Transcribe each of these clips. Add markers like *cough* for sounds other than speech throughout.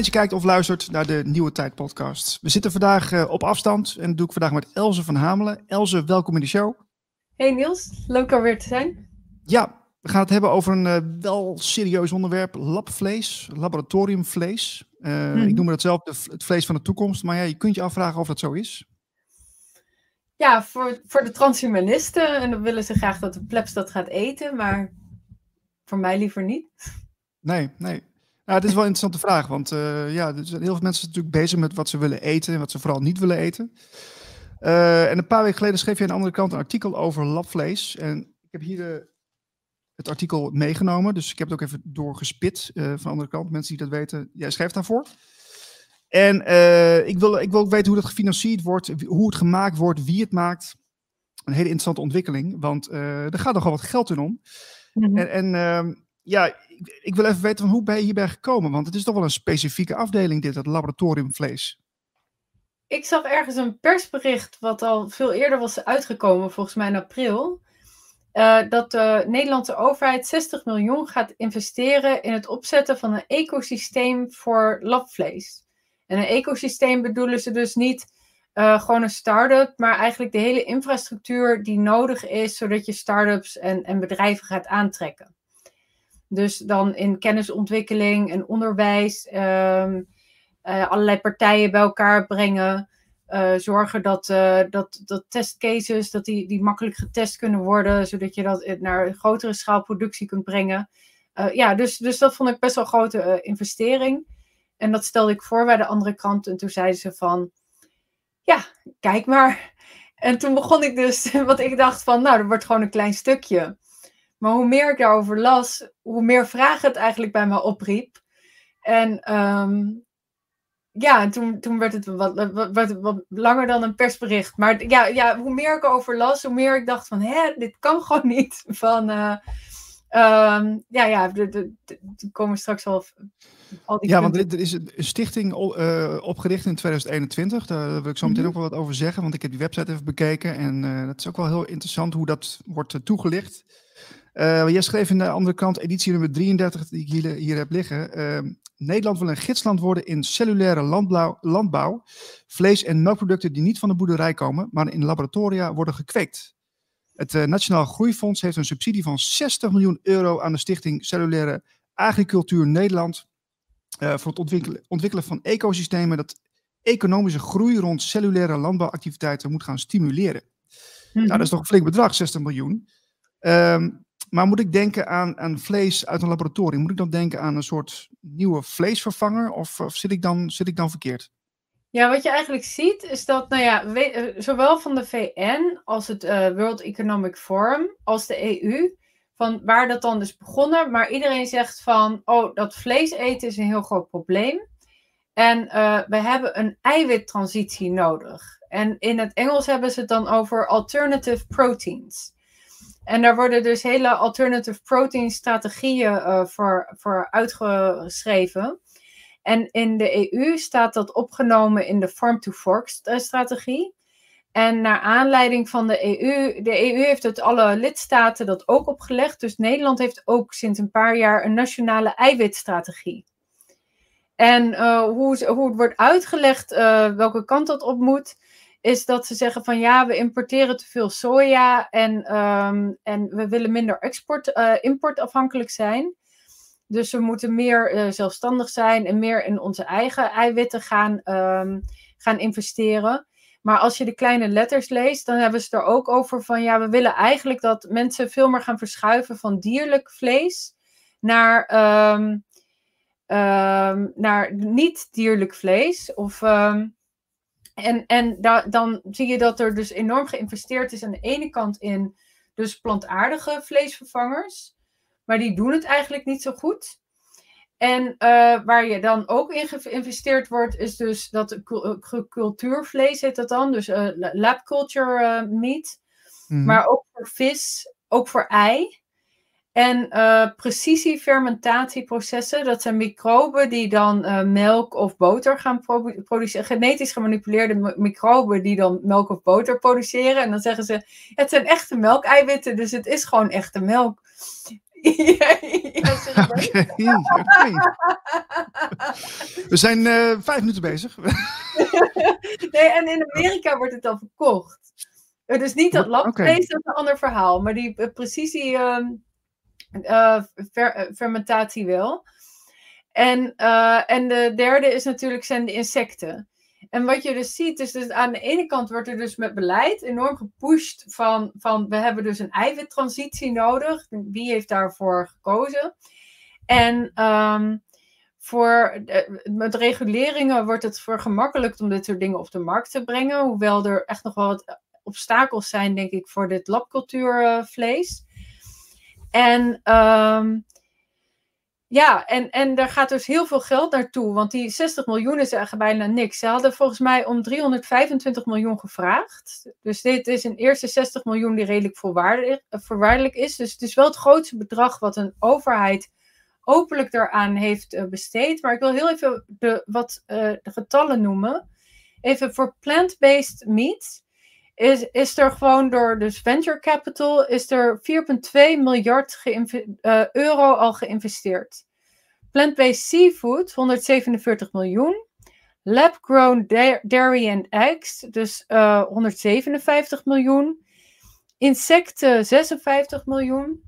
Dat je kijkt of luistert naar de Nieuwe Tijd podcast. We zitten vandaag uh, op afstand en dat doe ik vandaag met Elze van Hamelen. Elze, welkom in de show. Hey Niels, leuk alweer te zijn. Ja, we gaan het hebben over een uh, wel serieus onderwerp, labvlees, laboratoriumvlees. Uh, mm. Ik noem het zelf de, het vlees van de toekomst, maar ja, je kunt je afvragen of dat zo is. Ja, voor, voor de transhumanisten, en dan willen ze graag dat de plebs dat gaat eten, maar voor mij liever niet. Nee, nee. Ja, het is wel een interessante vraag, want uh, ja, er zijn heel veel mensen natuurlijk bezig met wat ze willen eten en wat ze vooral niet willen eten. Uh, en een paar weken geleden schreef je aan de andere kant een artikel over labvlees. En ik heb hier de, het artikel meegenomen, dus ik heb het ook even doorgespit uh, van de andere kant. Mensen die dat weten, jij schrijft daarvoor. En ik, wil, ik wil ook weten hoe dat gefinancierd wordt, hoe het gemaakt wordt, wie het maakt. Een hele interessante ontwikkeling, want er gaat nogal wat geld in om. Mm -hmm. En, en ehm, ja, ik, wil even weten van hoe ben je hierbij gekomen? Want het is toch wel een specifieke afdeling dit, het laboratoriumvlees. Ik zag ergens een persbericht wat al veel eerder was uitgekomen, volgens mij in april. Uh, dat de Nederlandse overheid 60 miljoen gaat investeren in het opzetten van een ecosysteem voor labvlees. En een ecosysteem bedoelen ze dus niet uh, gewoon een start-up, maar eigenlijk de hele infrastructuur die nodig is, zodat je start-ups en, en bedrijven gaat aantrekken. Dus dan in kennisontwikkeling en onderwijs, um, uh, allerlei partijen bij elkaar brengen. Uh, zorgen dat, uh, dat, dat testcases dat die, die makkelijk getest kunnen worden, zodat je dat naar een grotere schaal productie kunt brengen. ja, dus, dus dat vond ik best wel een grote investering. En dat stelde ik voor bij de andere kant. En toen zeiden ze van, ja, kijk maar. En toen begon ik dus, *laughs* wat ik dacht van, nou, dat wordt gewoon een klein stukje. Maar hoe meer ik daarover las, hoe meer vragen het eigenlijk bij me opriep. En um, ja, toen, toen werd het wat, wat, wat, wat, langer dan een persbericht. Maar ja, ja, hoe meer ik erover las, hoe meer ik dacht van, hè, dit kan *laughs* gewoon niet. Van, uh, um, ja, ja, er komen straks al al die Ja, want er is een stichting uh, opgericht in 2021. Daar wil ik zo meteen mm -hmm. ook wel wat over zeggen, want ik heb die website even bekeken. En uh, dat is ook wel heel interessant hoe dat wordt toegelicht. Uh, jij schreef in de andere kant, editie nummer 33, die ik hier, hier heb liggen. Uh, Nederland wil een gidsland worden in cellulaire landbouw, landbouw, vlees- en melkproducten die niet van de boerderij komen, maar in laboratoria worden gekweekt. Het uh, Nationaal Groeifonds heeft een subsidie van 60 miljoen euro aan de Stichting Cellulaire Agricultuur Nederland voor het ontwikkelen, ontwikkelen van ecosystemen dat economische groei rond cellulaire landbouwactiviteiten moet gaan stimuleren. Mm -hmm. Nou, dat is toch een flink bedrag, 60 miljoen. Um, maar moet ik denken aan, aan vlees uit een laboratorium? Moet ik dan denken aan een soort nieuwe vleesvervanger? Of, of zit, ik dan, zit ik dan verkeerd? Ja, wat je eigenlijk ziet is dat, nou ja, we, zowel van de VN als het uh, World Economic Forum als de EU, van waar dat dan dus begonnen, maar iedereen zegt van, oh, dat vlees eten is een heel groot probleem. En uh, we hebben een eiwittransitie nodig. En in het Engels hebben ze het dan over alternative proteins. En daar worden dus hele alternative protein strategieën uh, voor, voor uitgeschreven. En in de EU staat dat opgenomen in de Farm to Fork strategie. En naar aanleiding van de EU, de EU heeft het alle lidstaten dat ook opgelegd. Dus Nederland heeft ook sinds een paar jaar een nationale eiwitstrategie. En uh, hoe, hoe het wordt uitgelegd, welke kant dat op moet, is dat ze zeggen van ja, we importeren te veel soja en, um, en we willen minder export, uh, importafhankelijk zijn. Dus we moeten meer uh, zelfstandig zijn en meer in onze eigen eiwitten gaan, um, gaan investeren. Maar als je de kleine letters leest, dan hebben ze er ook over van ja, we willen eigenlijk dat mensen veel meer gaan verschuiven van dierlijk vlees naar, um, naar niet-dierlijk vlees. Of en, en da, dan zie je dat er dus enorm geïnvesteerd is aan de ene kant in dus plantaardige vleesvervangers. Maar die doen het eigenlijk niet zo goed. En uh, waar je dan ook in geïnvesteerd wordt, is dus dat cultuurvlees heet dat dan. Dus uh, lab culture uh, meat. Mm. Maar ook voor vis, ook voor ei. En uh, precisiefermentatieprocessen, dat zijn microben die dan uh, melk of boter gaan produceren. Genetisch gemanipuleerde microben die dan melk of boter produceren. En dan zeggen ze, het zijn echte melkeiwitten, dus het is gewoon echte melk. *laughs* ja, *laughs* ja. We zijn eh, vijf minuten bezig. *laughs* nee, en in Amerika wordt het dan verkocht. Het is niet dat labvlees, dat is een ander verhaal. Maar die eh, precisie ehm, eh, fermentatie wel. En, eh, en de derde is natuurlijk zijn de insecten. En wat je dus ziet, is dus aan de ene kant wordt er dus met beleid enorm gepusht van, van we hebben dus een eiwittransitie nodig. Wie heeft daarvoor gekozen? En ehm, voor, met reguleringen wordt het vergemakkelijkt om dit soort dingen op de markt te brengen. Hoewel er echt nog wel wat obstakels zijn, denk ik, voor dit labcultuurvlees. En ehm, ja, en, en daar gaat dus heel veel geld naartoe. Want die 60 miljoen is echt bijna niks. Ze hadden volgens mij om 325 miljoen gevraagd. Dus dit is een eerste 60 miljoen die redelijk voorwaardelijk, eh, voorwaardelijk is. Dus het is wel het grootste bedrag wat een overheid openlijk daaraan heeft eh, besteed. Maar ik wil heel even de, wat eh, de getallen noemen. Even voor plant-based meat is, is er gewoon door dus venture capital is er 4,2 miljard eh, euro al geïnvesteerd. Plant-based seafood 147 miljoen. Lab-grown da- dairy and eggs dus eh, 157 miljoen. Insecten 56 miljoen.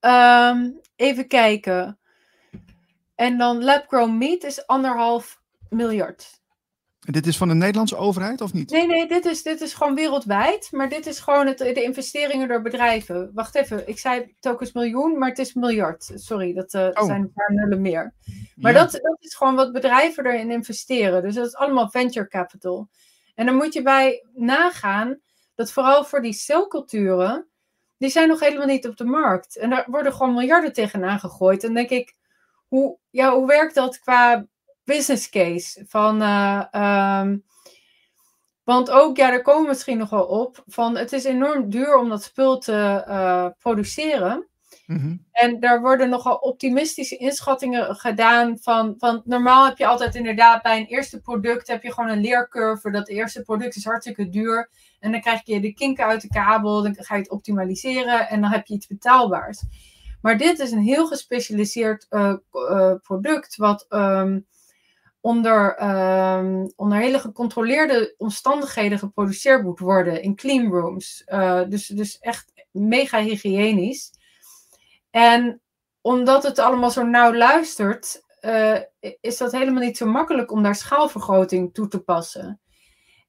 Ehm, even kijken. En dan lab-grown meat is anderhalf miljard. Dit is van de Nederlandse overheid of niet? Nee, nee, dit is, dit is gewoon wereldwijd. Maar dit is gewoon het, de investeringen door bedrijven. Wacht even, ik zei telkens miljoen, maar het is miljard. Sorry, dat eh, Oh. zijn een paar nullen meer. Maar Ja. dat, dat is gewoon wat bedrijven erin investeren. Dus dat is allemaal venture capital. En dan moet je bij nagaan dat vooral voor die celculturen, die zijn nog helemaal niet op de markt. En daar worden gewoon miljarden tegenaan gegooid. En dan denk ik, hoe, ja, hoe werkt dat qua business case? Van, eh, ehm, want ook, ja, daar komen we misschien nog wel op. Van, het is enorm duur om dat spul te eh, produceren. Mhm. En daar worden nogal optimistische inschattingen gedaan van, van normaal heb je altijd inderdaad bij een eerste product heb je gewoon een leercurve. Dat eerste product is hartstikke duur. En dan krijg je de kinken uit de kabel, dan ga je het optimaliseren en dan heb je iets betaalbaars. Maar dit is een heel gespecialiseerd eh, product wat ehm, onder, ehm, onder hele gecontroleerde omstandigheden geproduceerd moet worden in clean rooms. Eh, dus, dus echt mega hygiënisch. En omdat het allemaal zo nauw luistert, eh, is dat helemaal niet zo makkelijk om daar schaalvergroting toe te passen.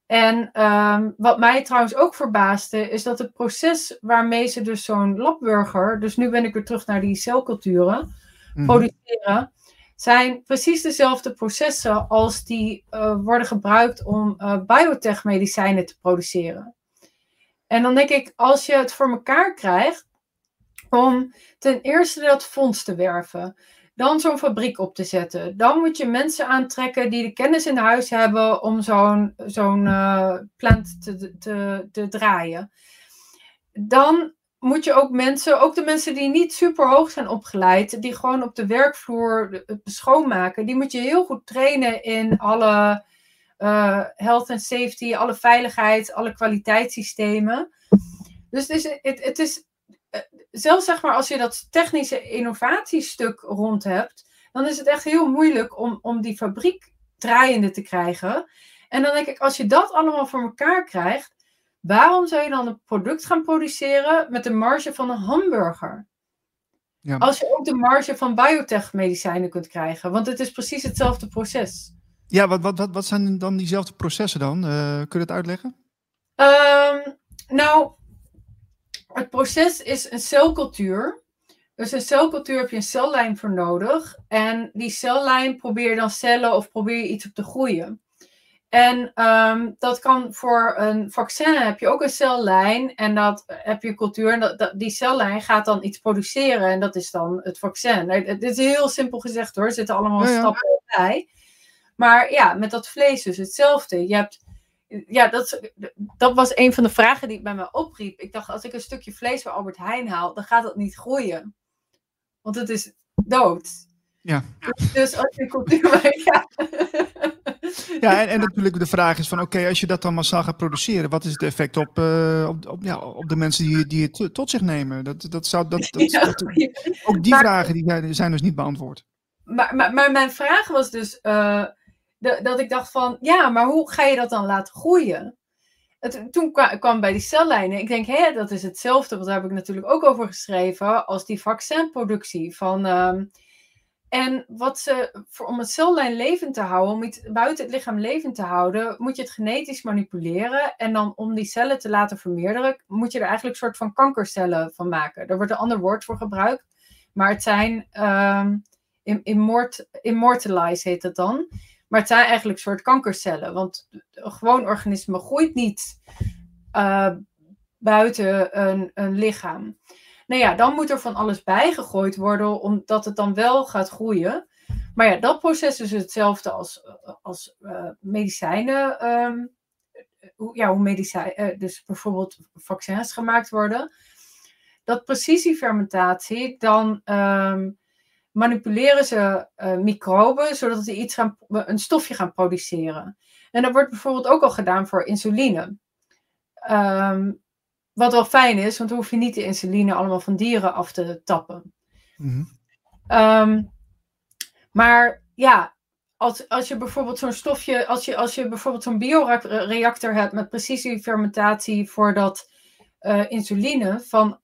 En ehm, wat mij trouwens ook verbaasde, is dat het proces waarmee ze dus zo'n labburger, dus nu ben ik weer terug naar die celculturen, Mhm. produceren, zijn precies dezelfde processen als die eh, worden gebruikt om eh biotech-medicijnen te produceren. En dan denk ik, als je het voor elkaar krijgt om ten eerste dat fonds te werven, dan zo'n fabriek op te zetten, dan moet je mensen aantrekken die de kennis in huis hebben om zo'n zo'n eh, plant te, te, te draaien. Dan moet je ook mensen, ook de mensen die niet super hoog zijn opgeleid, die gewoon op de werkvloer schoonmaken, die moet je heel goed trainen in alle eh, health and safety, alle veiligheid, alle kwaliteitssystemen. Dus het is, het, het is eh, zelfs zeg maar als je dat technische innovatiestuk rond hebt, dan is het echt heel moeilijk om, om die fabriek draaiende te krijgen. En dan denk ik, als je dat allemaal voor elkaar krijgt, waarom zou je dan een product gaan produceren met de marge van een hamburger? Ja. Als je ook de marge van biotech-medicijnen kunt krijgen. Want het is precies hetzelfde proces. Ja, wat, wat, wat, wat zijn dan diezelfde processen dan? Eh, kun je het uitleggen? Ehm, nou, het proces is een celcultuur. Dus een celcultuur heb je een cellijn voor nodig. En die cellijn probeer je dan cellen of probeer je iets op te groeien. En ehm, dat kan voor een vaccin heb je ook een cellijn en dat heb je cultuur. En dat, dat- die cellijn gaat dan iets produceren en dat is dan het vaccin. Nou, Het is heel simpel gezegd hoor, er zitten allemaal Ja, ja. stappen bij. Maar ja, met dat vlees dus hetzelfde. Je hebt, ja, dat, dat was een van de vragen die bij me opriep. Ik dacht, als ik een stukje vlees bij Albert Heijn haal, dan gaat dat niet groeien. Want het is dood. Ja. Dus als je cultuur... *laughs* Ja. Ja, en, en natuurlijk de vraag is van oké, als je dat dan massaal gaat produceren, wat is het effect op, uh, op, op, ja, op de mensen die, die het tot zich nemen? Dat, dat zou, dat, dat, *laughs* ja, dat ook die vragen die zijn dus niet beantwoord. Maar, maar, maar mijn vraag was dus uh, de, dat ik dacht van ja, maar hoe ga je dat dan laten groeien? Het, toen kwam, kwam bij die cellijnen, ik denk hé, dat is hetzelfde, want daar heb ik natuurlijk ook over geschreven, als die vaccinproductie van... Uh, en wat ze, voor, om het cellijn levend te houden, om iets buiten het lichaam levend te houden, moet je het genetisch manipuleren. En dan om die cellen te laten vermeerderen, moet je er eigenlijk een soort van kankercellen van maken. Daar wordt een ander woord voor gebruikt. Maar het zijn um, immort, immortalize heet het dan. Maar het zijn eigenlijk een soort kankercellen. Want een gewoon organisme groeit niet uh, buiten een, een lichaam. Nou ja, dan moet er van alles bijgegooid worden, omdat het dan wel gaat groeien. Maar ja, dat proces is hetzelfde als, als uh, medicijnen. Um, ja, hoe medicijn, uh, dus bijvoorbeeld vaccins gemaakt worden. Dat precisiefermentatie, dan um, manipuleren ze microben zodat ze iets gaan, een stofje gaan produceren. En dat wordt bijvoorbeeld ook al gedaan voor insuline. Um, wat wel fijn is, want dan hoef je niet de insuline allemaal van dieren af te tappen. Mm um, maar ja, als, als je bijvoorbeeld zo'n stofje, als je, als je bijvoorbeeld zo'n bioreactor hebt met precisiefermentatie voor dat uh, insuline, van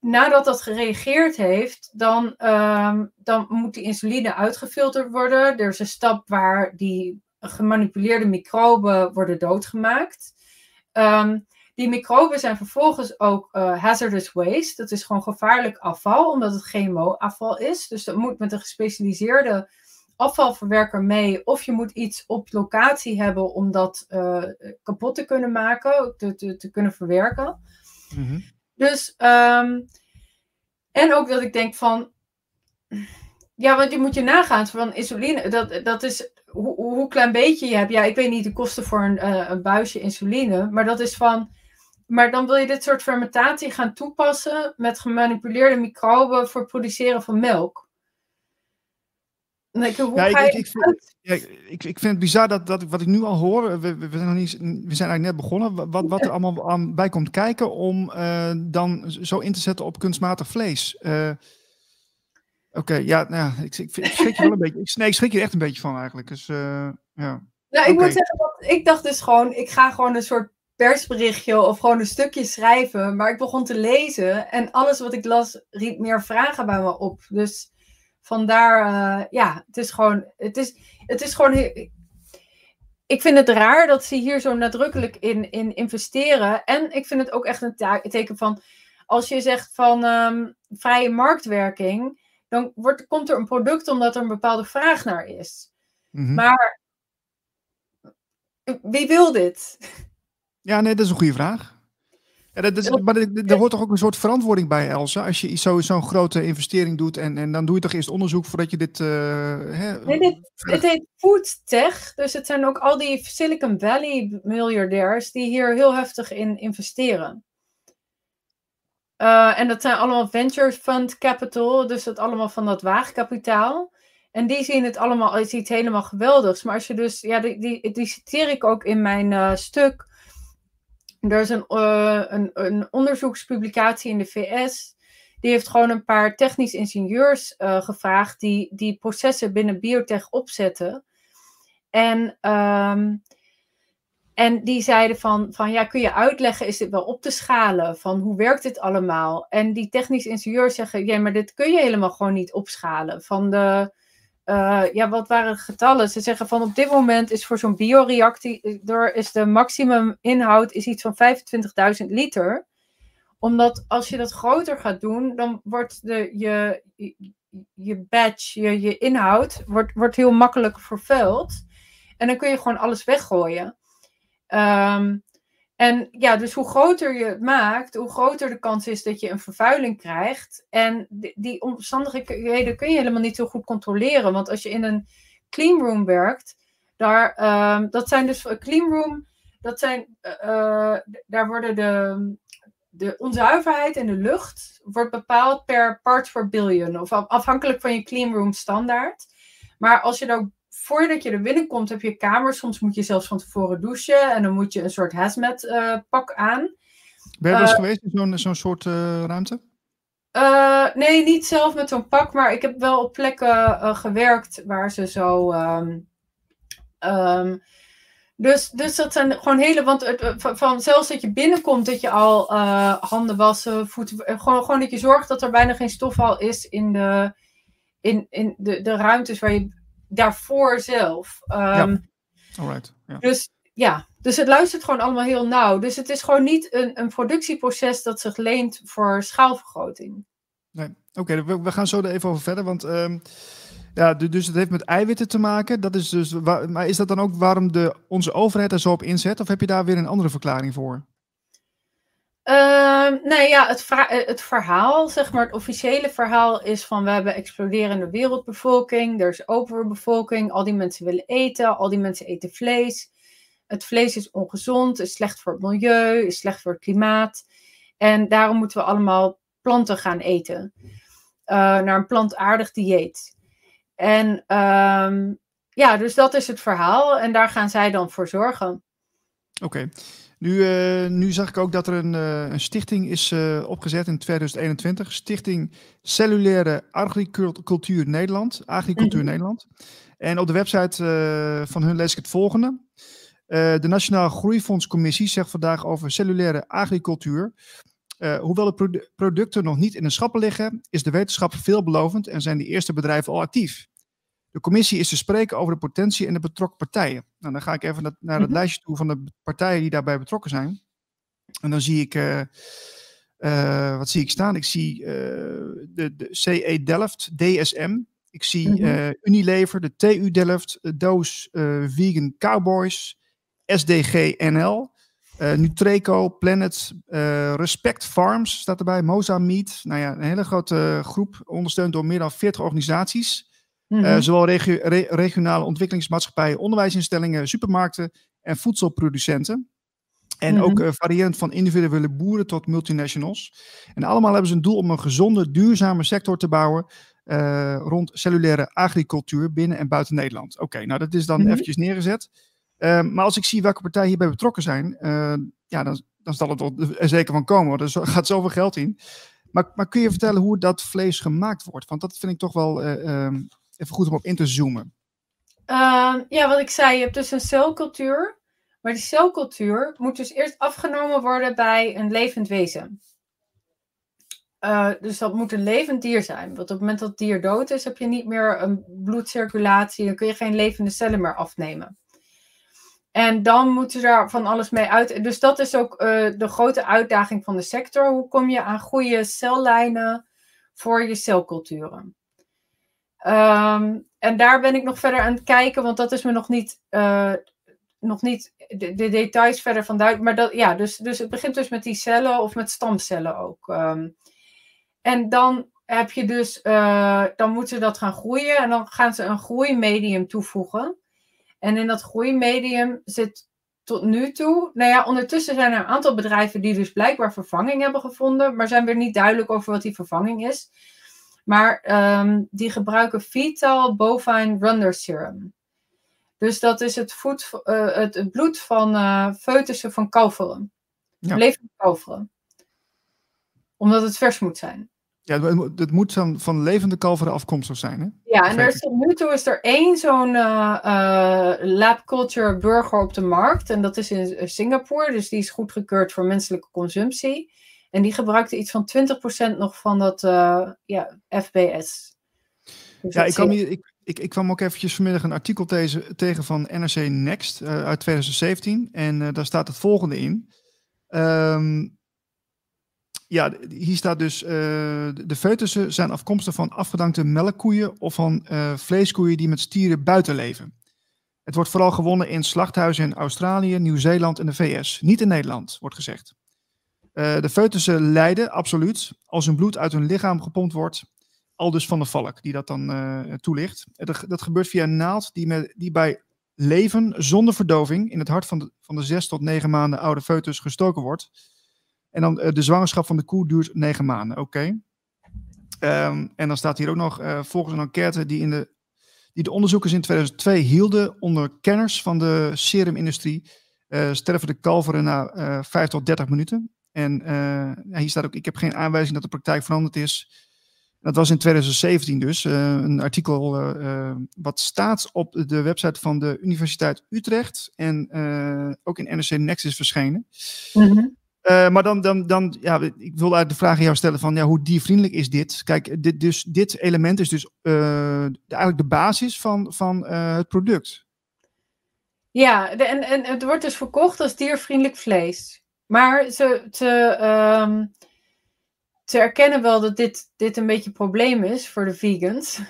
nadat dat gereageerd heeft, dan, um, dan moet die insuline uitgefilterd worden. Er is een stap waar die gemanipuleerde microben worden doodgemaakt. Um, die microben zijn vervolgens ook uh, hazardous waste. Dat is gewoon gevaarlijk afval, omdat het GMO-afval is. Dus dat moet met een gespecialiseerde afvalverwerker mee. Of je moet iets op locatie hebben om dat uh, kapot te kunnen maken, te, te, te kunnen verwerken. Mm-hmm. Dus, um, en ook dat ik denk van. Ja, want je moet je nagaan van insuline. Dat, dat is hoe, hoe klein beetje je hebt. Ja, ik weet niet de kosten voor een, uh, een buisje insuline. Maar dat is van maar dan wil je dit soort fermentatie gaan toepassen met gemanipuleerde microben voor het produceren van melk. Ik, ja, ik, ik, vind, ja, ik, ik, vind het bizar dat, dat wat ik nu al hoor, we, we, zijn, nog niet, we zijn eigenlijk net begonnen, wat, wat er allemaal aan, bij komt kijken om uh, dan zo in te zetten op kunstmatig vlees. Uh, Oké, okay, ja, nou, ik, ik, ik, schrik je wel een beetje. Ik, nee, ik schrik je echt een beetje van eigenlijk. Dus, uh, ja. Nou, ik okay. moet zeggen, dat, ik dacht dus gewoon, ik ga gewoon een soort persberichtje of gewoon een stukje schrijven. Maar ik begon te lezen en alles wat ik las riep meer vragen bij me op. Dus vandaar, uh, ja, het is gewoon, het is, het is gewoon, ik vind het raar dat ze hier zo nadrukkelijk in, in investeren. En ik vind het ook echt een teken van, als je zegt van um, vrije marktwerking, dan wordt, komt er een product omdat er een bepaalde vraag naar is. Mm -hmm. Maar wie wil dit? Ja, nee, dat is een goede vraag. Ja, dat is, maar er hoort toch ook een soort verantwoording bij, Elsa? Als je zo'n zo grote investering doet en, en dan doe je toch eerst onderzoek voordat je dit... Uh, hè, nee, het heet food tech, dus het zijn ook al die Silicon Valley miljardairs die hier heel heftig in investeren. Uh, en dat zijn allemaal venture fund capital, dus dat allemaal van dat waagkapitaal. En die zien het allemaal als iets helemaal geweldigs. Maar als je dus, ja, die, die, citeer ik ook in mijn uh, stuk er is een, uh, een, een, onderzoekspublicatie in de VS. Die heeft gewoon een paar technisch ingenieurs uh, gevraagd die, die processen binnen biotech opzetten. En, um, en die zeiden van, van, ja, kun je uitleggen, is dit wel op te schalen? Van hoe werkt dit allemaal? En die technisch ingenieurs zeggen, ja, maar dit kun je helemaal gewoon niet opschalen. Van de, uh, ja, wat waren getallen? Ze zeggen van op dit moment is voor zo'n bioreactor is de maximum inhoud is iets van 25.000 liter. Omdat als je dat groter gaat doen, dan wordt de, je, je batch, je, je inhoud, wordt, wordt heel makkelijk vervuild. En dan kun je gewoon alles weggooien. Um, en ja, dus hoe groter je het maakt, hoe groter de kans is dat je een vervuiling krijgt. En die, omstandigheden kun je helemaal niet zo goed controleren. Want als je in een cleanroom werkt, daar, uh, dat zijn dus cleanroom, dat zijn, uh, daar worden de, de onzuiverheid in de lucht wordt bepaald per parts per billion. Of afhankelijk van je cleanroom standaard. Maar als je daar voordat je er binnenkomt, heb je kamers. Soms moet je zelfs van tevoren douchen. En dan moet je een soort hazmat uh, pak aan. Ben je wel eens geweest in zo'n zo'n soort ruimte? nee, niet zelf met zo'n pak. Maar ik heb wel op plekken gewerkt waar ze zo... Um, um, dus, dus dat zijn gewoon hele. Want het, van, zelfs dat je binnenkomt, dat je al uh, handen wassen, voeten. Eh, gewoon, gewoon dat je zorgt dat er bijna geen stofval is in de, in, in de, de ruimtes waar je daarvoor zelf. Um, ja. Ehm, Alright. Ja. Dus ja, dus het luistert gewoon allemaal heel nauw. Dus het is gewoon niet een, een productieproces dat zich leent voor schaalvergroting. Nee, oké, we, we, gaan zo er even over verder. Want. Um, ja, dus het heeft met eiwitten te maken. Dat is dus, maar is dat dan ook waarom de, onze overheid er zo op inzet? Of heb je daar weer een andere verklaring voor? Uh, nee, ja, het, het, verhaal, zeg maar, het officiële verhaal is van we hebben exploderende wereldbevolking, er is overbevolking, al die mensen willen eten, al die mensen eten vlees. Het vlees is ongezond, is slecht voor het milieu, is slecht voor het klimaat. En daarom moeten we allemaal planten gaan eten. Uh, naar een plantaardig dieet. En ehm, ja, dus dat is het verhaal. En daar gaan zij dan voor zorgen. Oké. Nu, uh, nu zag ik ook dat er een, uh, een stichting is uh, opgezet in 2021. Stichting Cellulaire Agricultuur Nederland. Agricultuur mm -hmm. Nederland. En op de website van hun lees ik het volgende. de Nationaal Groeifondscommissie zegt vandaag over cellulaire agricultuur. hoewel de producten nog niet in de schappen liggen, is de wetenschap veelbelovend en zijn de eerste bedrijven al actief. De commissie is te spreken over de potentie en de betrokken partijen. Nou, dan ga ik even naar het mhm. lijstje toe van de partijen die daarbij betrokken zijn. En dan zie ik, uh, uh, wat zie ik staan? Ik zie uh, de, de, CE Delft, DSM. Ik zie mm Unilever, de TU Delft, Doos Vegan Cowboys, SDG NL, Nutreco, Planet, Respect Farms staat erbij, Moza Meat. Nou ja, een hele grote groep, ondersteund door meer dan 40 organisaties. Mm zowel regionale ontwikkelingsmaatschappijen, onderwijsinstellingen, supermarkten en voedselproducenten. En mhm. ook uh, variërend van individuele boeren tot multinationals. En allemaal hebben ze een doel om een gezonde, duurzame sector te bouwen uh, rond cellulaire agricultuur binnen en buiten Nederland. Oké, nou dat is dan mm eventjes neergezet. Uh, maar als ik zie welke partijen hierbij betrokken zijn, ja, dan, dan zal het er zeker van komen, want er *laughs* gaat zoveel geld in. Maar, maar kun je vertellen hoe dat vlees gemaakt wordt? Want dat vind ik toch wel ehm, even goed om op in te zoomen? Uh, ja, wat ik zei, je hebt dus een celcultuur. Maar die celcultuur moet dus eerst afgenomen worden bij een levend wezen. Uh, dus dat moet een levend dier zijn. Want op het moment dat het dier dood is, heb je niet meer een bloedcirculatie. Dan kun je geen levende cellen meer afnemen. En dan moeten ze daar van alles mee uit. Dus dat is ook uh, de grote uitdaging van de sector. Hoe kom je aan goede cellijnen voor je celculturen? Um, en daar ben ik nog verder aan het kijken, want dat is me nog niet, uh, nog niet de, de, details verder van duidelijk. Maar dat, ja, dus, dus het begint dus met die cellen of met stamcellen ook. Um, en dan heb je dus, uh, dan moeten ze dat gaan groeien en dan gaan ze een groeimedium toevoegen. En in dat groeimedium zit tot nu toe, nou ja, ondertussen zijn er een aantal bedrijven die dus blijkbaar vervanging hebben gevonden, maar zijn weer niet duidelijk over wat die vervanging is. Maar um, die gebruiken fetal bovine runner serum. Dus dat is het, voet, uh, het, het, bloed van uh, foetussen van kalveren. Ja. Levende kalveren. Omdat het vers moet zijn. Ja, het moet dan van levende kalveren afkomstig zijn, hè? Ja, en er is, tot nu toe is er één zo'n uh, uh, lab culture burger op de markt. En dat is in Singapore. Dus die is goedgekeurd voor menselijke consumptie. En die gebruikte iets van 20% nog van dat uh, ja, FBS. Dus ja, ik kwam, hier, ik, ik, ik kwam ook eventjes vanmiddag een artikel tegen, tegen van NRC Next uh, uit 2017. En uh, daar staat het volgende in. Um, ja, hier staat dus, de foetussen zijn afkomstig van afgedankte melkkoeien of van vleeskoeien die met stieren buiten leven. Het wordt vooral gewonnen in slachthuizen in Australië, Nieuw-Zeeland en de VS. Niet in Nederland, wordt gezegd. Uh, de foetussen lijden, absoluut, als hun bloed uit hun lichaam gepompt wordt. Al dus van de valk, die dat dan uh, toelicht. Dat, dat, gebeurt via een naald die, met, die bij leven zonder verdoving in het hart van de, van de zes tot negen maanden oude foetus gestoken wordt. En dan uh, de zwangerschap van de koe duurt negen maanden, oké. Um, en dan staat hier ook nog, volgens een enquête die in de die de onderzoekers in 2002 hielden onder kenners van de serumindustrie, sterven de kalveren na uh, 5 tot 30 minuten. En uh, hier staat ook, ik heb geen aanwijzing dat de praktijk veranderd is. Dat was in 2017 dus, uh, een artikel uh, wat staat op de website van de Universiteit Utrecht en ook in NRC Next is verschenen. Mm -hmm. maar dan, dan, dan, ja, ik wil eigenlijk de vraag aan jou stellen van, ja, hoe diervriendelijk is dit? Kijk, dit, dus, dit element is dus eigenlijk de basis van, van het product. Ja, de, en, en het wordt dus verkocht als diervriendelijk vlees. Maar ze, ze, um, ze erkennen wel dat dit, dit een beetje een probleem is voor de vegans.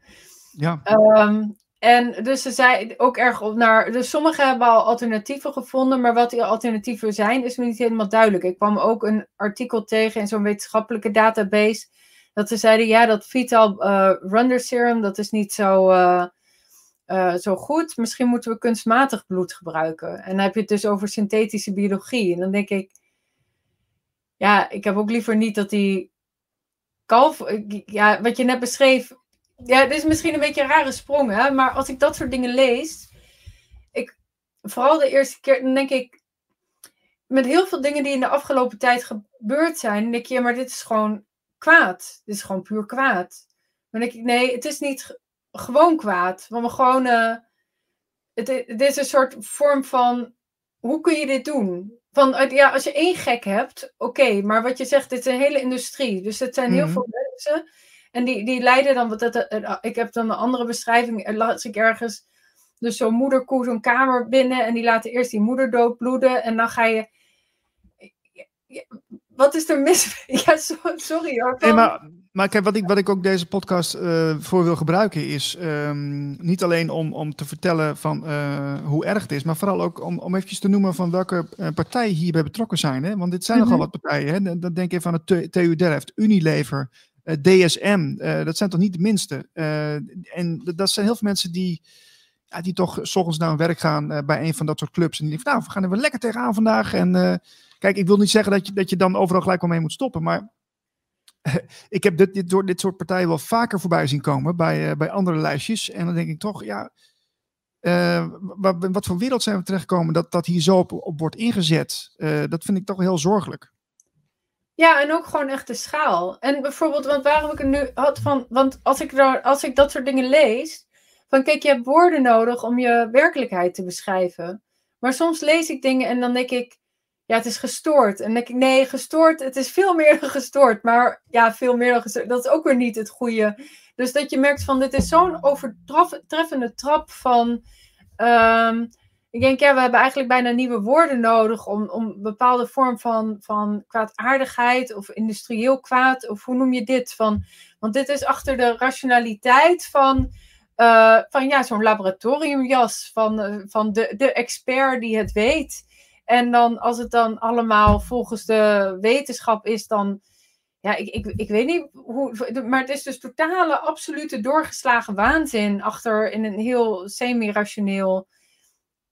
*laughs* ja. Um, en dus ze zei ook erg op naar. Dus sommigen hebben al alternatieven gevonden, maar wat die alternatieven zijn, is me niet helemaal duidelijk. Ik kwam ook een artikel tegen in zo'n wetenschappelijke database. Dat ze zeiden, ja, dat Vital uh, Runder Serum, dat is niet zo. Uh, uh, zo goed. Misschien moeten we kunstmatig bloed gebruiken. En dan heb je het dus over synthetische biologie. En dan denk ik, ja, ik heb ook liever niet dat die kalf, ja, wat je net beschreef, ja, dit is misschien een beetje een rare sprong, hè, maar als ik dat soort dingen lees, ik, vooral de eerste keer, dan denk ik, met heel veel dingen die in de afgelopen tijd gebeurd zijn, denk je, ja, maar dit is gewoon kwaad. Dit is gewoon puur kwaad. Dan denk ik, nee, het is niet gewoon kwaad. Want we gewoon. Uh, het, het, is een soort vorm van. Hoe kun je dit doen? Van, ja, als je één gek hebt, oké. maar wat je zegt, dit is een hele industrie. Dus het zijn heel mhm. veel mensen. En die, die leiden dan. Wat dat, ik heb dan een andere beschrijving. Las ik ergens. Dus zo'n moederkoe zo'n kamer binnen. En die laten eerst die moeder doodbloeden. En dan ga je. Wat is er mis? *laughs* Ja, sorry hoor. Nee, maar maar kijk, wat ik, wat ik ook deze podcast uh, voor wil gebruiken is um, niet alleen om, om te vertellen van uh, hoe erg het is, maar vooral ook om, om eventjes te noemen van welke uh, partijen hierbij betrokken zijn. Hè? Want dit zijn -hmm. nogal wat partijen. Hè? Dan denk je van het TU Delft, Unilever, DSM. dat zijn toch niet de minste. en dat zijn heel veel mensen die, ja, die toch s ochtends naar hun werk gaan bij een van dat soort clubs. En die denken, nou, we gaan er wel lekker tegenaan vandaag. En kijk, ik wil niet zeggen dat je, dat je dan overal gelijk al mee moet stoppen, maar *laughs* ik heb dit, dit, dit soort partijen wel vaker voorbij zien komen bij, uh, bij andere lijstjes. En dan denk ik toch, ja, uh, wat, voor wereld zijn we terechtgekomen dat dat hier zo op, op wordt ingezet? Uh, dat vind ik toch heel zorgelijk. Ja, en ook gewoon echt de schaal. En bijvoorbeeld, want waarom ik het nu had van, want als ik, daar, als ik dat soort dingen lees, van kijk, je hebt woorden nodig om je werkelijkheid te beschrijven. Maar soms lees ik dingen en dan denk ik, ja, het is gestoord. En denk ik, nee, gestoord, het is veel meer dan gestoord. Maar ja, veel meer dan gestoord, dat is ook weer niet het goede. Dus dat je merkt van, dit is zo'n overtreffende trap van... Um, ik denk, ja, we hebben eigenlijk bijna nieuwe woorden nodig om, om een bepaalde vorm van, van kwaadaardigheid of industrieel kwaad, of hoe noem je dit? Van, want dit is achter de rationaliteit van, uh, van ja, zo'n laboratoriumjas, van, uh, van de, de expert die het weet. En dan als het dan allemaal volgens de wetenschap is, dan. Ja, ik, ik, ik weet niet hoe. Maar het is dus totale, absolute doorgeslagen waanzin achter in een heel semi-rationeel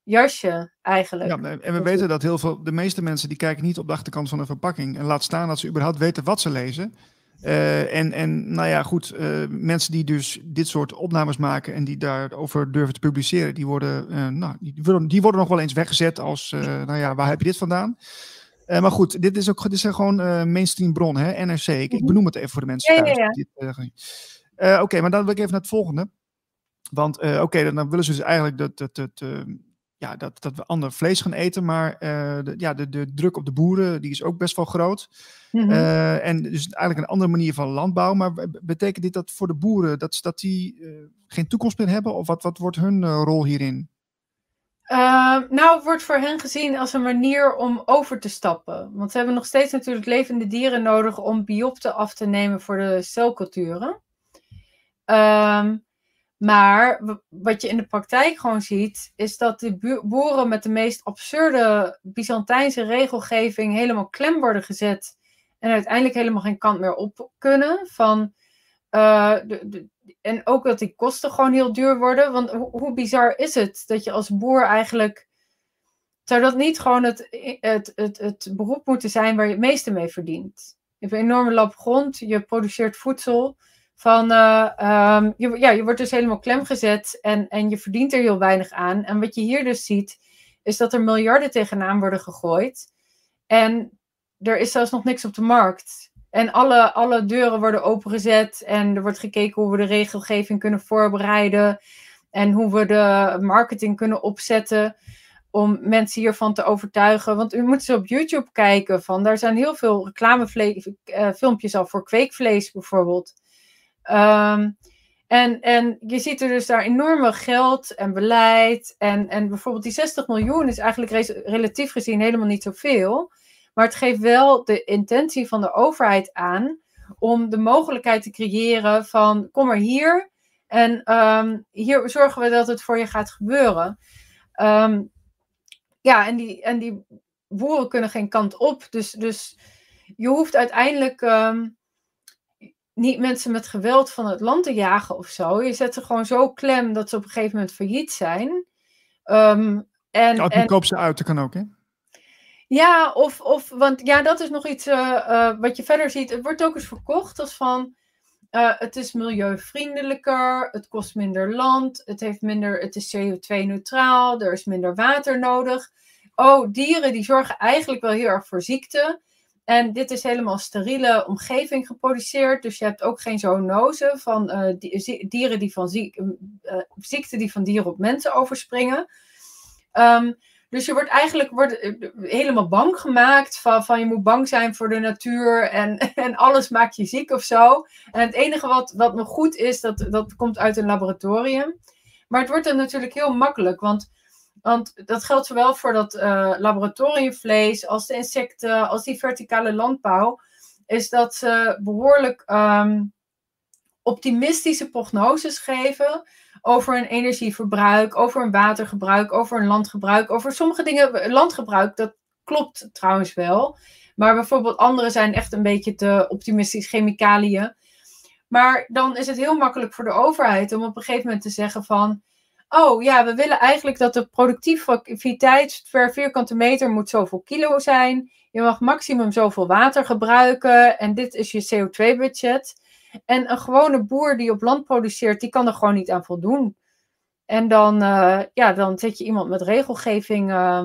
jasje eigenlijk. Ja, en we weten dat heel veel, de meeste mensen die kijken niet op de achterkant van een verpakking. En laat staan dat ze überhaupt weten wat ze lezen. Uh, en, en nou ja, goed, uh, mensen die dus dit soort opnames maken en die daarover durven te publiceren, die worden, uh, nou, die, worden, die worden nog wel eens weggezet als, nou ja, waar heb je dit vandaan? maar goed, dit is ook dit is gewoon mainstream bron, hè, NRC. Ik, ik, mhm. benoem het even voor de mensen. Ja, ja, ja. Oké, maar dan wil ik even naar het volgende. Want oké, okay, dan, dan, willen ze dus eigenlijk dat, dat, dat ja, dat, dat we ander vlees gaan eten. Maar uh, de, ja, de, de druk op de boeren die is ook best wel groot. Mm -hmm. uh, en dus eigenlijk een andere manier van landbouw. Maar betekent dit dat voor de boeren dat, dat die uh, geen toekomst meer hebben? Of wat, wat wordt hun rol hierin? nou, het wordt voor hen gezien als een manier om over te stappen. Want ze hebben nog steeds natuurlijk levende dieren nodig om biopten af te nemen voor de celculturen. Um, maar wat je in de praktijk gewoon ziet, is dat de boeren met de meest absurde Byzantijnse regelgeving helemaal klem worden gezet. En uiteindelijk helemaal geen kant meer op kunnen. Van, uh, de, en ook dat die kosten gewoon heel duur worden. Want ho hoe bizar is het dat je als boer eigenlijk. Zou dat niet gewoon het, het, het, het beroep moeten zijn waar je het meeste mee verdient? Je hebt een enorme lap grond, je produceert voedsel Van, uh, um, je, ja, je wordt dus helemaal klem gezet en, en je verdient er heel weinig aan. En wat je hier dus ziet, is dat er miljarden tegenaan worden gegooid. En er is zelfs nog niks op de markt. En alle, alle deuren worden opengezet en er wordt gekeken hoe we de regelgeving kunnen voorbereiden. En hoe we de marketing kunnen opzetten om mensen hiervan te overtuigen. Want u moet ze op YouTube kijken. Van, daar zijn heel veel reclamefilmpjes uh, al voor kweekvlees bijvoorbeeld. Um, en, en je ziet er dus daar enorme geld en beleid. En, en bijvoorbeeld die 60 miljoen is eigenlijk relatief gezien helemaal niet zoveel. Maar het geeft wel de intentie van de overheid aan om de mogelijkheid te creëren van kom maar hier. En um, hier zorgen we dat het voor je gaat gebeuren. Um, ja, en die, en die boeren kunnen geen kant op. Dus, dus je hoeft uiteindelijk niet mensen met geweld van het land te jagen of zo. Je zet ze gewoon zo klem dat ze op een gegeven moment failliet zijn. Um, en, ja, en koop ze uit, dat kan ook, hè? Ja, of, of want ja, dat is nog iets uh, uh, wat je verder ziet. Het wordt ook eens verkocht als van. Uh, het is milieuvriendelijker, het kost minder land, het, heeft minder, het is CO2-neutraal, er is minder water nodig. Oh, dieren die zorgen eigenlijk wel heel erg voor ziekte. En dit is helemaal steriele omgeving geproduceerd. Dus je hebt ook geen zoonose van uh, dieren die van ziek, uh, ziekten die van dieren op mensen overspringen. Um, dus je wordt eigenlijk wordt helemaal bang gemaakt van, van je moet bang zijn voor de natuur en, *laughs* en alles maakt je ziek of zo. En het enige wat, wat nog goed is, dat, dat komt uit een laboratorium. Maar het wordt dan natuurlijk heel makkelijk, want want dat geldt zowel voor dat uh, laboratoriumvlees als de insecten, als die verticale landbouw. Is dat ze behoorlijk um, optimistische prognoses geven over een energieverbruik, over een watergebruik, over een landgebruik, over sommige dingen. Landgebruik, dat klopt trouwens wel. Maar bijvoorbeeld andere zijn echt een beetje te optimistisch, chemicaliën. Maar dan is het heel makkelijk voor de overheid om op een gegeven moment te zeggen van oh ja, we willen eigenlijk dat de productiviteit per vierkante meter moet zoveel kilo zijn. Je mag maximum zoveel water gebruiken en dit is je CO2-budget. En een gewone boer die op land produceert, die kan er gewoon niet aan voldoen. En dan, uh, ja, dan zet je iemand met regelgeving uh,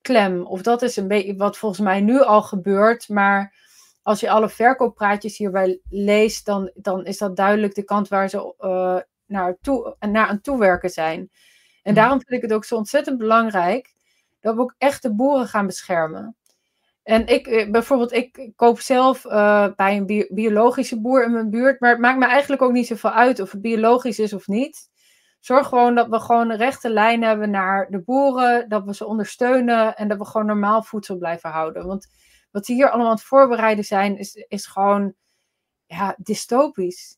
klem. Of dat is een beetje wat volgens mij nu al gebeurt. Maar als je alle verkooppraatjes hierbij leest, dan, dan is dat duidelijk de kant waar ze uh, naar, toe, naar aan toewerken zijn. En daarom vind ik het ook zo ontzettend belangrijk dat we ook echt de boeren gaan beschermen. En ik, eh, bijvoorbeeld, ik koop zelf uh, bij een biologische boer in mijn buurt, maar het maakt me eigenlijk ook niet zoveel uit of het biologisch is of niet. Zorg gewoon dat we gewoon een rechte lijn hebben naar de boeren, dat we ze ondersteunen en dat we gewoon normaal voedsel blijven houden. Want wat ze hier allemaal aan het voorbereiden zijn, is, is gewoon ja, dystopisch.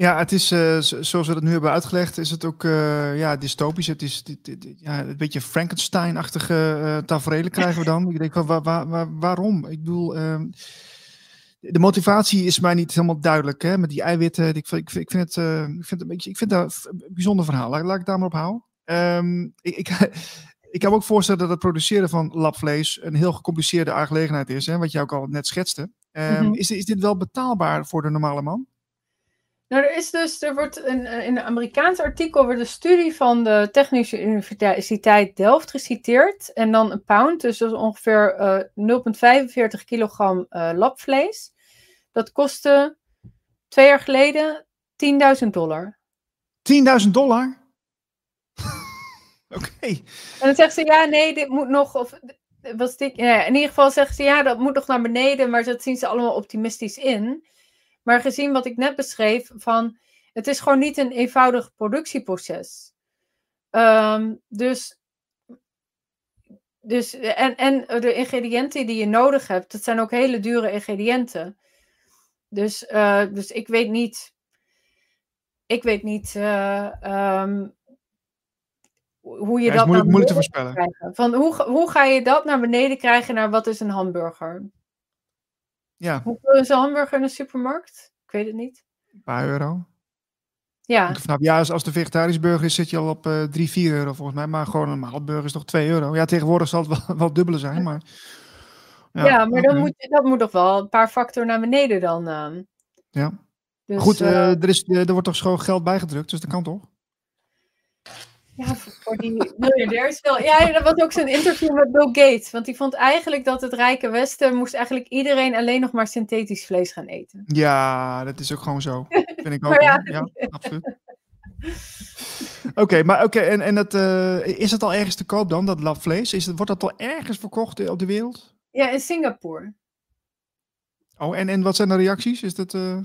Ja, het is, uh, zoals we dat nu hebben uitgelegd, is het ook uh, ja, dystopisch. Het is dit, dit, ja, een beetje Frankenstein-achtige uh, tafereelen krijgen we dan. Ik denk, van, waar, waar, waar, waarom? Ik bedoel, ehm, de motivatie is mij niet helemaal duidelijk. Hè, met die eiwitten. Ik, ik, ik, vind, het, ik, vind, het een beetje, ik vind dat een bijzonder verhaal. Laat, laat ik daar maar op houden. Um, ik, ik, *laughs* ik kan me ook voorstellen dat het produceren van labvlees een heel gecompliceerde aangelegenheid is. Hè, wat je ook al net schetste. Um, mm -hmm. is, is dit wel betaalbaar voor de normale man? Nou, er is dus, er wordt een, in een Amerikaans artikel wordt een studie van de Technische Universiteit Delft geciteerd. En dan een pound, dus dat is ongeveer uh, 0,45 kilogram uh, labvlees. Dat kostte twee jaar geleden 10.000 dollar. 10.000 dollar? *laughs* Oké. Okay. En dan zegt ze, ja, nee, dit moet nog, of was dit, ja, in ieder geval zeggen ze, ja, dat moet nog naar beneden, maar dat zien ze allemaal optimistisch in. Maar gezien wat ik net beschreef, van het is gewoon niet een eenvoudig productieproces. Um, dus, dus en, en de ingrediënten die je nodig hebt, dat zijn ook hele dure ingrediënten. Dus, uh, dus ik weet niet. Ik weet niet uh, um, hoe je ja, dat moeilijk, moeilijk te voorspellen. Krijgen. Van hoe, hoe ga je dat naar beneden krijgen naar wat is een hamburger? Ja. Hoeveel is een hamburger in de supermarkt? Ik weet het niet. Een paar euro. Ja. Ja, als, als de vegetarische burger is, zit je al op uh, 3, 4 euro volgens mij. Maar gewoon een normale burger is toch 2 euro. Ja, tegenwoordig zal het wel, *laughs* wel dubbele zijn, maar... Ja, ja maar dan moet, dat moet toch wel een paar factor naar beneden dan. Uh. Ja. Dus, Goed, uh, er, is, er wordt toch gewoon geld bijgedrukt, dus dat kan toch? Ja, voor die *laughs* miljardairs wel. Ja, dat was ook zo'n interview met Bill Gates. Want die vond eigenlijk dat het rijke Westen moest eigenlijk iedereen alleen nog maar synthetisch vlees gaan eten. Ja, dat is ook gewoon zo. Vind ik *laughs* ook. ja, ja, absoluut. Oké, maar oké, en, en dat, uh, is het al ergens te koop dan, dat labvlees? Is het, wordt dat al ergens verkocht op de wereld? Ja, in Singapore. Oh, en, en wat zijn de reacties? Is dat... Uh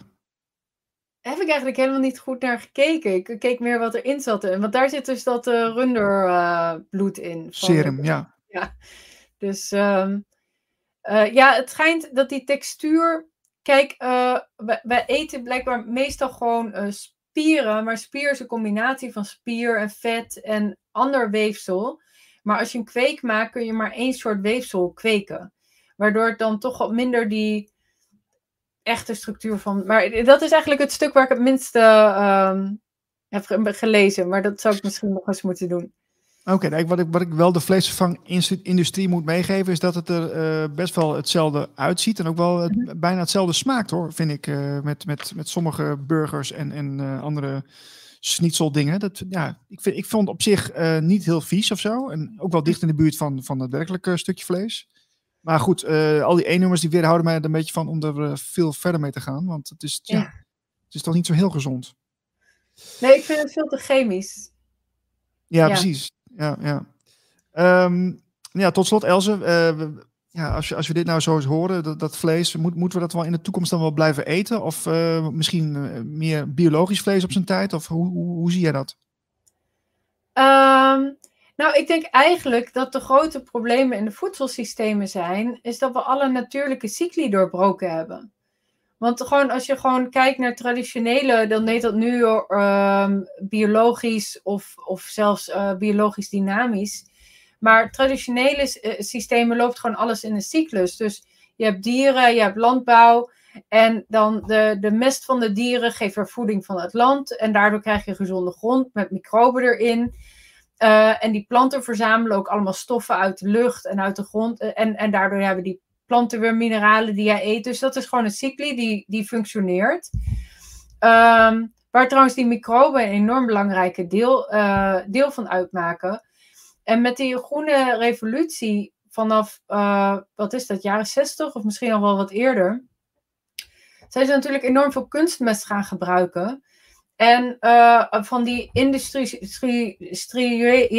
heb ik eigenlijk helemaal niet goed naar gekeken. Ik keek meer wat erin zat. Want daar zit dus dat uh, runderbloed uh, in. Serum, ja. ja. Dus um, uh, ja, het schijnt dat die textuur. Kijk, wij, wij, eten blijkbaar meestal gewoon spieren. Maar spier is een combinatie van spier en vet en ander weefsel. Maar als je een kweek maakt, kun je maar één soort weefsel kweken. Waardoor het dan toch wat minder die echte structuur van. Maar dat is eigenlijk het stuk waar ik het minste uh, heb gelezen. Maar dat zou ik misschien nog eens moeten doen. Oké, okay, wat, ik, wat ik wel de vleesvervangindustrie moet meegeven, is dat het er uh, best wel hetzelfde uitziet. En ook wel het, mhm. bijna hetzelfde smaakt hoor, vind ik. Uh, met, met, met sommige burgers en, en uh, andere schnitzeldingen. Dat, ja, ik, vind, ik vond op zich niet heel vies of zo. En ook wel dicht in de buurt van, van het werkelijke stukje vlees. Maar goed, uh, al die E-nummers die weerhouden mij er een beetje van om er uh, veel verder mee te gaan. Want het is, ja. het is toch niet zo heel gezond. Nee, ik vind het veel te chemisch. Ja, ja. precies. Ja, ja. Um, ja, tot slot, Elze. Uh, ja, als, je, als we dit nou zo eens horen, dat, dat vlees, moet, moeten we dat wel in de toekomst dan wel blijven eten? Of misschien meer biologisch vlees op zijn tijd? Of hoe, hoe, hoe zie jij dat? Um, nou, ik denk eigenlijk dat de grote problemen in de voedselsystemen zijn, is dat we alle natuurlijke cycli doorbroken hebben. Want gewoon, als je gewoon kijkt naar traditionele, dan heet dat nu uh, biologisch of, of zelfs uh, biologisch dynamisch. Maar traditionele uh, systemen loopt gewoon alles in een cyclus. Dus je hebt dieren, je hebt landbouw. En dan de, de mest van de dieren geeft weer voeding van het land. En daardoor krijg je gezonde grond met microben erin. Uh, en die planten verzamelen ook allemaal stoffen uit de lucht en uit de grond. Eh, en, en daardoor hebben die planten weer mineralen die jij eet. Dus dat is gewoon een cycli die, die functioneert. Um, waar trouwens die microben een enorm belangrijke deel, uh, deel van uitmaken. En met die groene revolutie vanaf, uh, wat is dat, jaren 60 of misschien al wel wat eerder. Zijn ze natuurlijk enorm veel kunstmest gaan gebruiken. En uh, van die industriële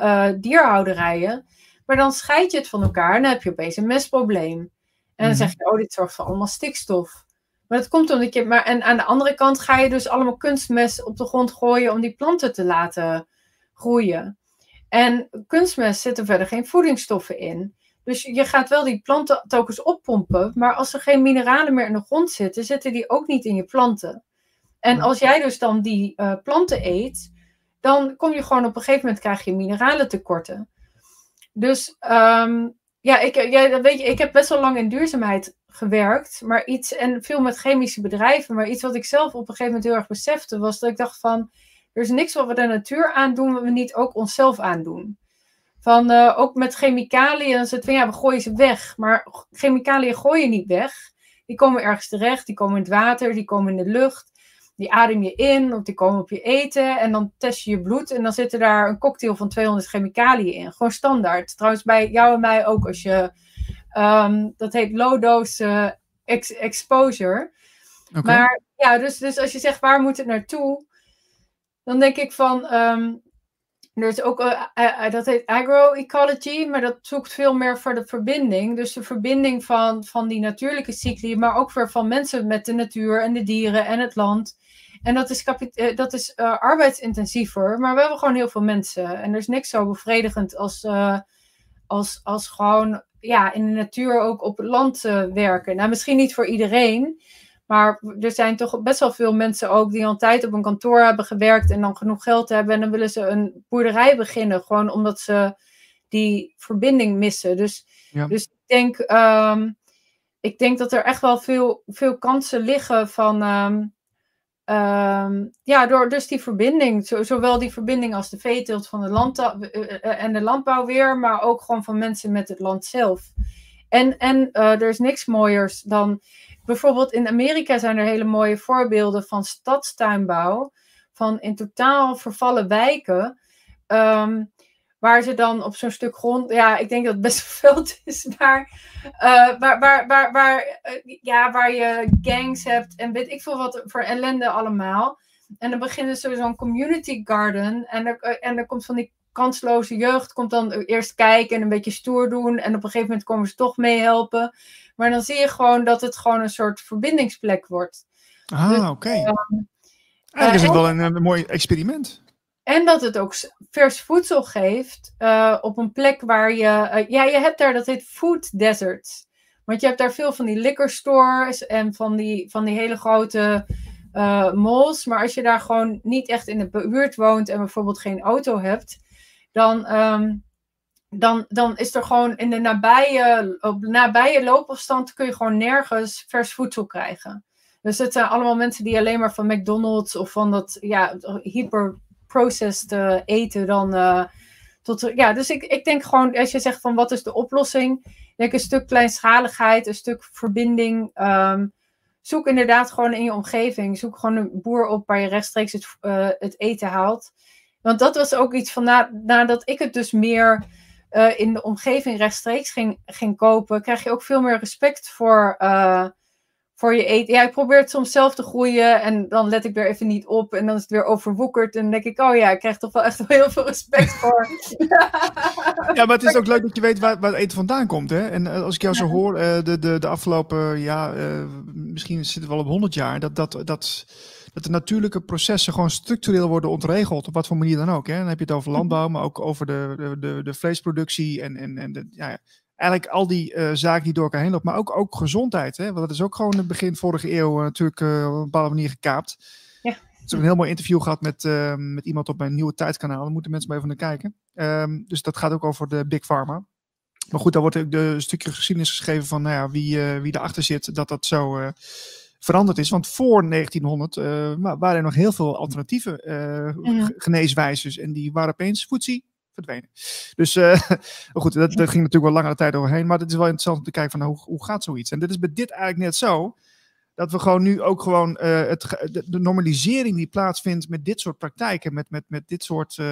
uh, dierhouderijen. Maar dan scheid je het van elkaar en dan heb je opeens een mestprobleem. En dan mm zeg je, oh, dit zorgt voor allemaal stikstof. Maar dat komt omdat je. Maar, en aan de andere kant ga je dus allemaal kunstmest op de grond gooien om die planten te laten groeien. En kunstmest zitten verder geen voedingsstoffen in. Dus je gaat wel die planten telkens oppompen. Maar als er geen mineralen meer in de grond zitten, zitten die ook niet in je planten. En als jij dus dan die uh, planten eet, dan kom je gewoon op een gegeven moment krijg je mineralen tekorten. Dus um, ja, ik, ja, weet je, ik heb best wel lang in duurzaamheid gewerkt, maar iets en veel met chemische bedrijven. Maar iets wat ik zelf op een gegeven moment heel erg besefte, was dat ik dacht van, er is niks wat we de natuur aandoen, wat we niet ook onszelf aandoen. Van uh, ook met chemicaliën, dan van ja, we gooien ze weg. Maar chemicaliën gooi je niet weg. Die komen ergens terecht, die komen in het water, die komen in de lucht die adem je in of die komen op je eten. En dan test je je bloed en dan zit er daar een cocktail van 200 chemicaliën in. Gewoon standaard. Trouwens bij jou en mij ook als je... Um, dat heet low dose ex exposure. Maar ja, dus, dus als je zegt waar moet het naartoe? Dan denk ik van... Um, er is ook, uh, uh, dat heet agroecology, maar dat zoekt veel meer voor de verbinding. Dus de verbinding van, van die natuurlijke cycli, maar ook weer van mensen met de natuur en de dieren en het land. En dat is, uh, dat is arbeidsintensiever, maar we hebben gewoon heel veel mensen. En er is niks zo bevredigend als, als, als gewoon ja, in de natuur ook op het land werken. Nou, misschien niet voor iedereen. Maar er zijn toch best wel veel mensen ook die al een tijd op een kantoor hebben gewerkt en dan genoeg geld hebben. En dan willen ze een boerderij beginnen, gewoon omdat ze die verbinding missen. Dus, dus ik, denk, um, ik denk dat er echt wel veel, veel kansen liggen van. Um, um, ja, door dus die verbinding, zowel die verbinding als de veeteelt van de land en de landbouw weer, maar ook gewoon van mensen met het land zelf. En, en er is niks mooiers dan. Bijvoorbeeld in Amerika zijn er hele mooie voorbeelden van stadstuinbouw. Van in totaal vervallen wijken. Ehm, waar ze dan op zo'n stuk grond, ja, ik denk dat het best veel is, maar uh, waar, waar, waar, waar, uh, ja, waar je gangs hebt en weet ik veel wat voor ellende allemaal. En dan beginnen ze zo'n community garden en er, uh, en er komt van die kansloze jeugd, komt dan eerst kijken en een beetje stoer doen en op een gegeven moment komen ze toch meehelpen. Maar dan zie je gewoon dat het gewoon een soort verbindingsplek wordt. Ah, dus, oké. Okay. Ehm, Eigenlijk is het wel een, een mooi experiment. En dat het ook vers voedsel geeft uh, op een plek waar je. Uh, ja, je hebt daar, dat heet food deserts. Want je hebt daar veel van die liquor stores en van die, van die hele grote uh, malls. Maar als je daar gewoon niet echt in de buurt woont en bijvoorbeeld geen auto hebt, dan, um, dan, dan is er gewoon in de nabije, op nabije loopafstand kun je gewoon nergens vers voedsel krijgen. Dus het zijn allemaal mensen die alleen maar van McDonald's of van dat ja, hyper processed uh, eten dan. Uh, tot, ja, dus ik, ik denk gewoon, als je zegt van wat is de oplossing, denk een stuk kleinschaligheid, een stuk verbinding. Um, zoek inderdaad gewoon in je omgeving. Zoek gewoon een boer op waar je rechtstreeks het, uh, het eten haalt. Want dat was ook iets van na, nadat ik het dus meer uh, in de omgeving rechtstreeks ging, ging kopen, krijg je ook veel meer respect voor, uh, voor je eten. Ja, ik probeer het soms zelf te groeien en dan let ik weer even niet op en dan is het weer overwoekerd en dan denk ik, oh ja, ik krijg toch wel echt heel veel respect voor. *laughs* ja, maar het is ook leuk dat je weet waar, waar het eten vandaan komt. Hè? En als ik jou zo hoor, uh, de, de, de afgelopen, ja, misschien zit het wel op 100 jaar, dat, dat, dat, dat de natuurlijke processen gewoon structureel worden ontregeld, op wat voor manier dan ook. Hè? Dan heb je het over landbouw, maar ook over de, de, de, de vleesproductie en, en, en de, ja, eigenlijk al die uh, zaken die door elkaar heen lopen, maar ook, ook gezondheid. Hè? Want dat is ook gewoon in het begin vorige eeuw uh, natuurlijk uh, op een bepaalde manier gekaapt. Ja. Ik heb een heel mooi interview gehad met, met iemand op mijn nieuwe tijdskanaal. Daar moeten mensen maar even naar kijken. Um, dus dat gaat ook over de Big Pharma. Maar goed, daar wordt ook een stukje geschiedenis geschreven van nou ja, wie, wie erachter zit, dat dat zo veranderd is. Want voor 1900 waren er nog heel veel alternatieve ja. geneeswijzes. En die waren opeens voetzie verdwenen. Dus *laughs* uh, goed, dat, dat, ging natuurlijk wel langere tijd overheen. Maar het is wel interessant om te kijken van nou, hoe, hoe gaat zoiets. En dit is bij dit eigenlijk net zo. Dat we gewoon nu ook gewoon uh, het, de, de, normalisering die plaatsvindt met dit soort praktijken, met, met, met dit soort uh,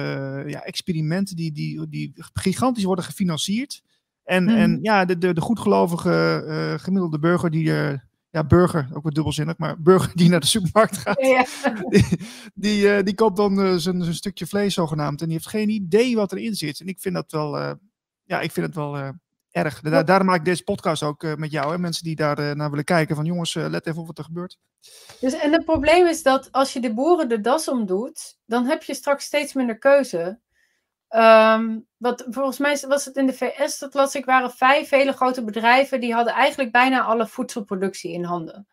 ja, experimenten die, die, die gigantisch worden gefinancierd. En, mm. en ja, de, de, de goedgelovige gemiddelde burger die er ja, burger, ook wat dubbelzinnig, maar burger die naar de supermarkt gaat, ja. die, die, uh, die, koopt dan uh, zijn stukje vlees zogenaamd en die heeft geen idee wat erin zit. En ik vind dat wel, uh, ja, ik vind het wel erg. Da daarom maak ik deze podcast ook met jou, hè, mensen die daar naar willen kijken, van jongens, let even op wat er gebeurt. Dus, en het probleem is dat als je de boeren de das omdoet, dan heb je straks steeds minder keuze. Um, wat, volgens mij was het in de VS, dat las ik, waren vijf hele grote bedrijven die hadden eigenlijk bijna alle voedselproductie in handen.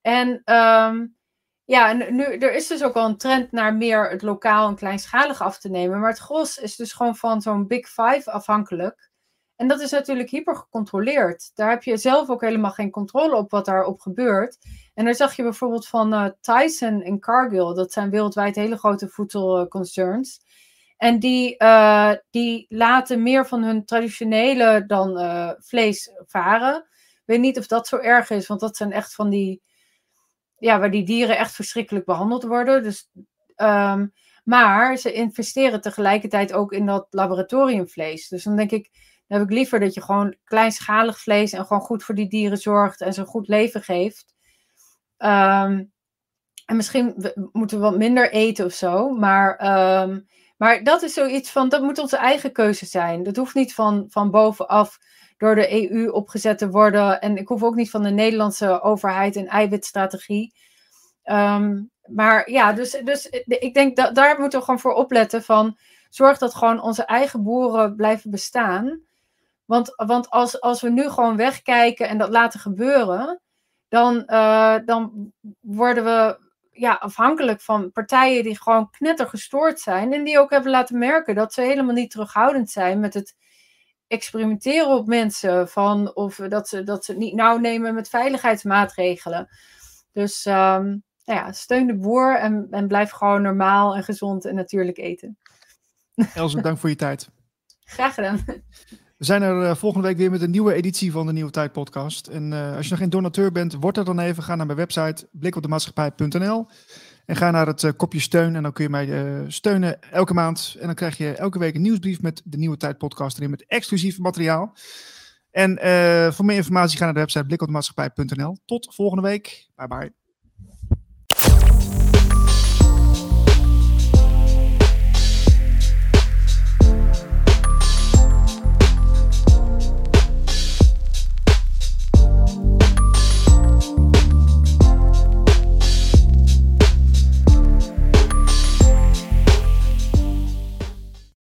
En um, ja, nu, er is dus ook wel een trend naar meer het lokaal en kleinschalig af te nemen. Maar het gros is dus gewoon van zo'n Big Five afhankelijk. En dat is natuurlijk hyper gecontroleerd. Daar heb je zelf ook helemaal geen controle op wat daarop gebeurt. En daar zag je bijvoorbeeld van uh, Tyson en Cargill. Dat zijn wereldwijd hele grote voedselconcerns. En die, uh, die laten meer van hun traditionele dan uh, vlees varen. Ik weet niet of dat zo erg is, want dat zijn echt van die. Ja, waar die dieren echt verschrikkelijk behandeld worden. Dus, um, maar ze investeren tegelijkertijd ook in dat laboratoriumvlees. Dus dan denk ik, dan heb ik liever dat je gewoon kleinschalig vlees en gewoon goed voor die dieren zorgt en ze een goed leven geeft. Um, en misschien moeten we wat minder eten of zo, maar um, maar dat is zoiets van, dat moet onze eigen keuze zijn. Dat hoeft niet van, van bovenaf door de EU opgezet te worden. En ik hoef ook niet van de Nederlandse overheid een eiwitstrategie. Um, maar ja, dus, dus ik denk dat daar moeten we gewoon voor opletten van zorg dat gewoon onze eigen boeren blijven bestaan. Want, want als, als we nu gewoon wegkijken en dat laten gebeuren, dan, uh, dan worden we ja, afhankelijk van partijen die gewoon knetter gestoord zijn. En die ook hebben laten merken dat ze helemaal niet terughoudend zijn met het experimenteren op mensen. Van, of dat ze, dat ze het niet nauw nemen met veiligheidsmaatregelen. Dus um, nou ja, steun de boer en, en blijf gewoon normaal en gezond en natuurlijk eten. Elze, *laughs* dank voor je tijd. Graag gedaan. We zijn er volgende week weer met een nieuwe editie van de Nieuwe Tijd podcast. En als je nog geen donateur bent, word er dan even. Ga naar mijn website blikopdemaatschappij.nl en ga naar het kopje steun en dan kun je mij steunen elke maand. En dan krijg je elke week een nieuwsbrief met de Nieuwe Tijd podcast erin met exclusief materiaal. En voor meer informatie ga naar de website blikopdemaatschappij.nl. Tot volgende week. Bye bye.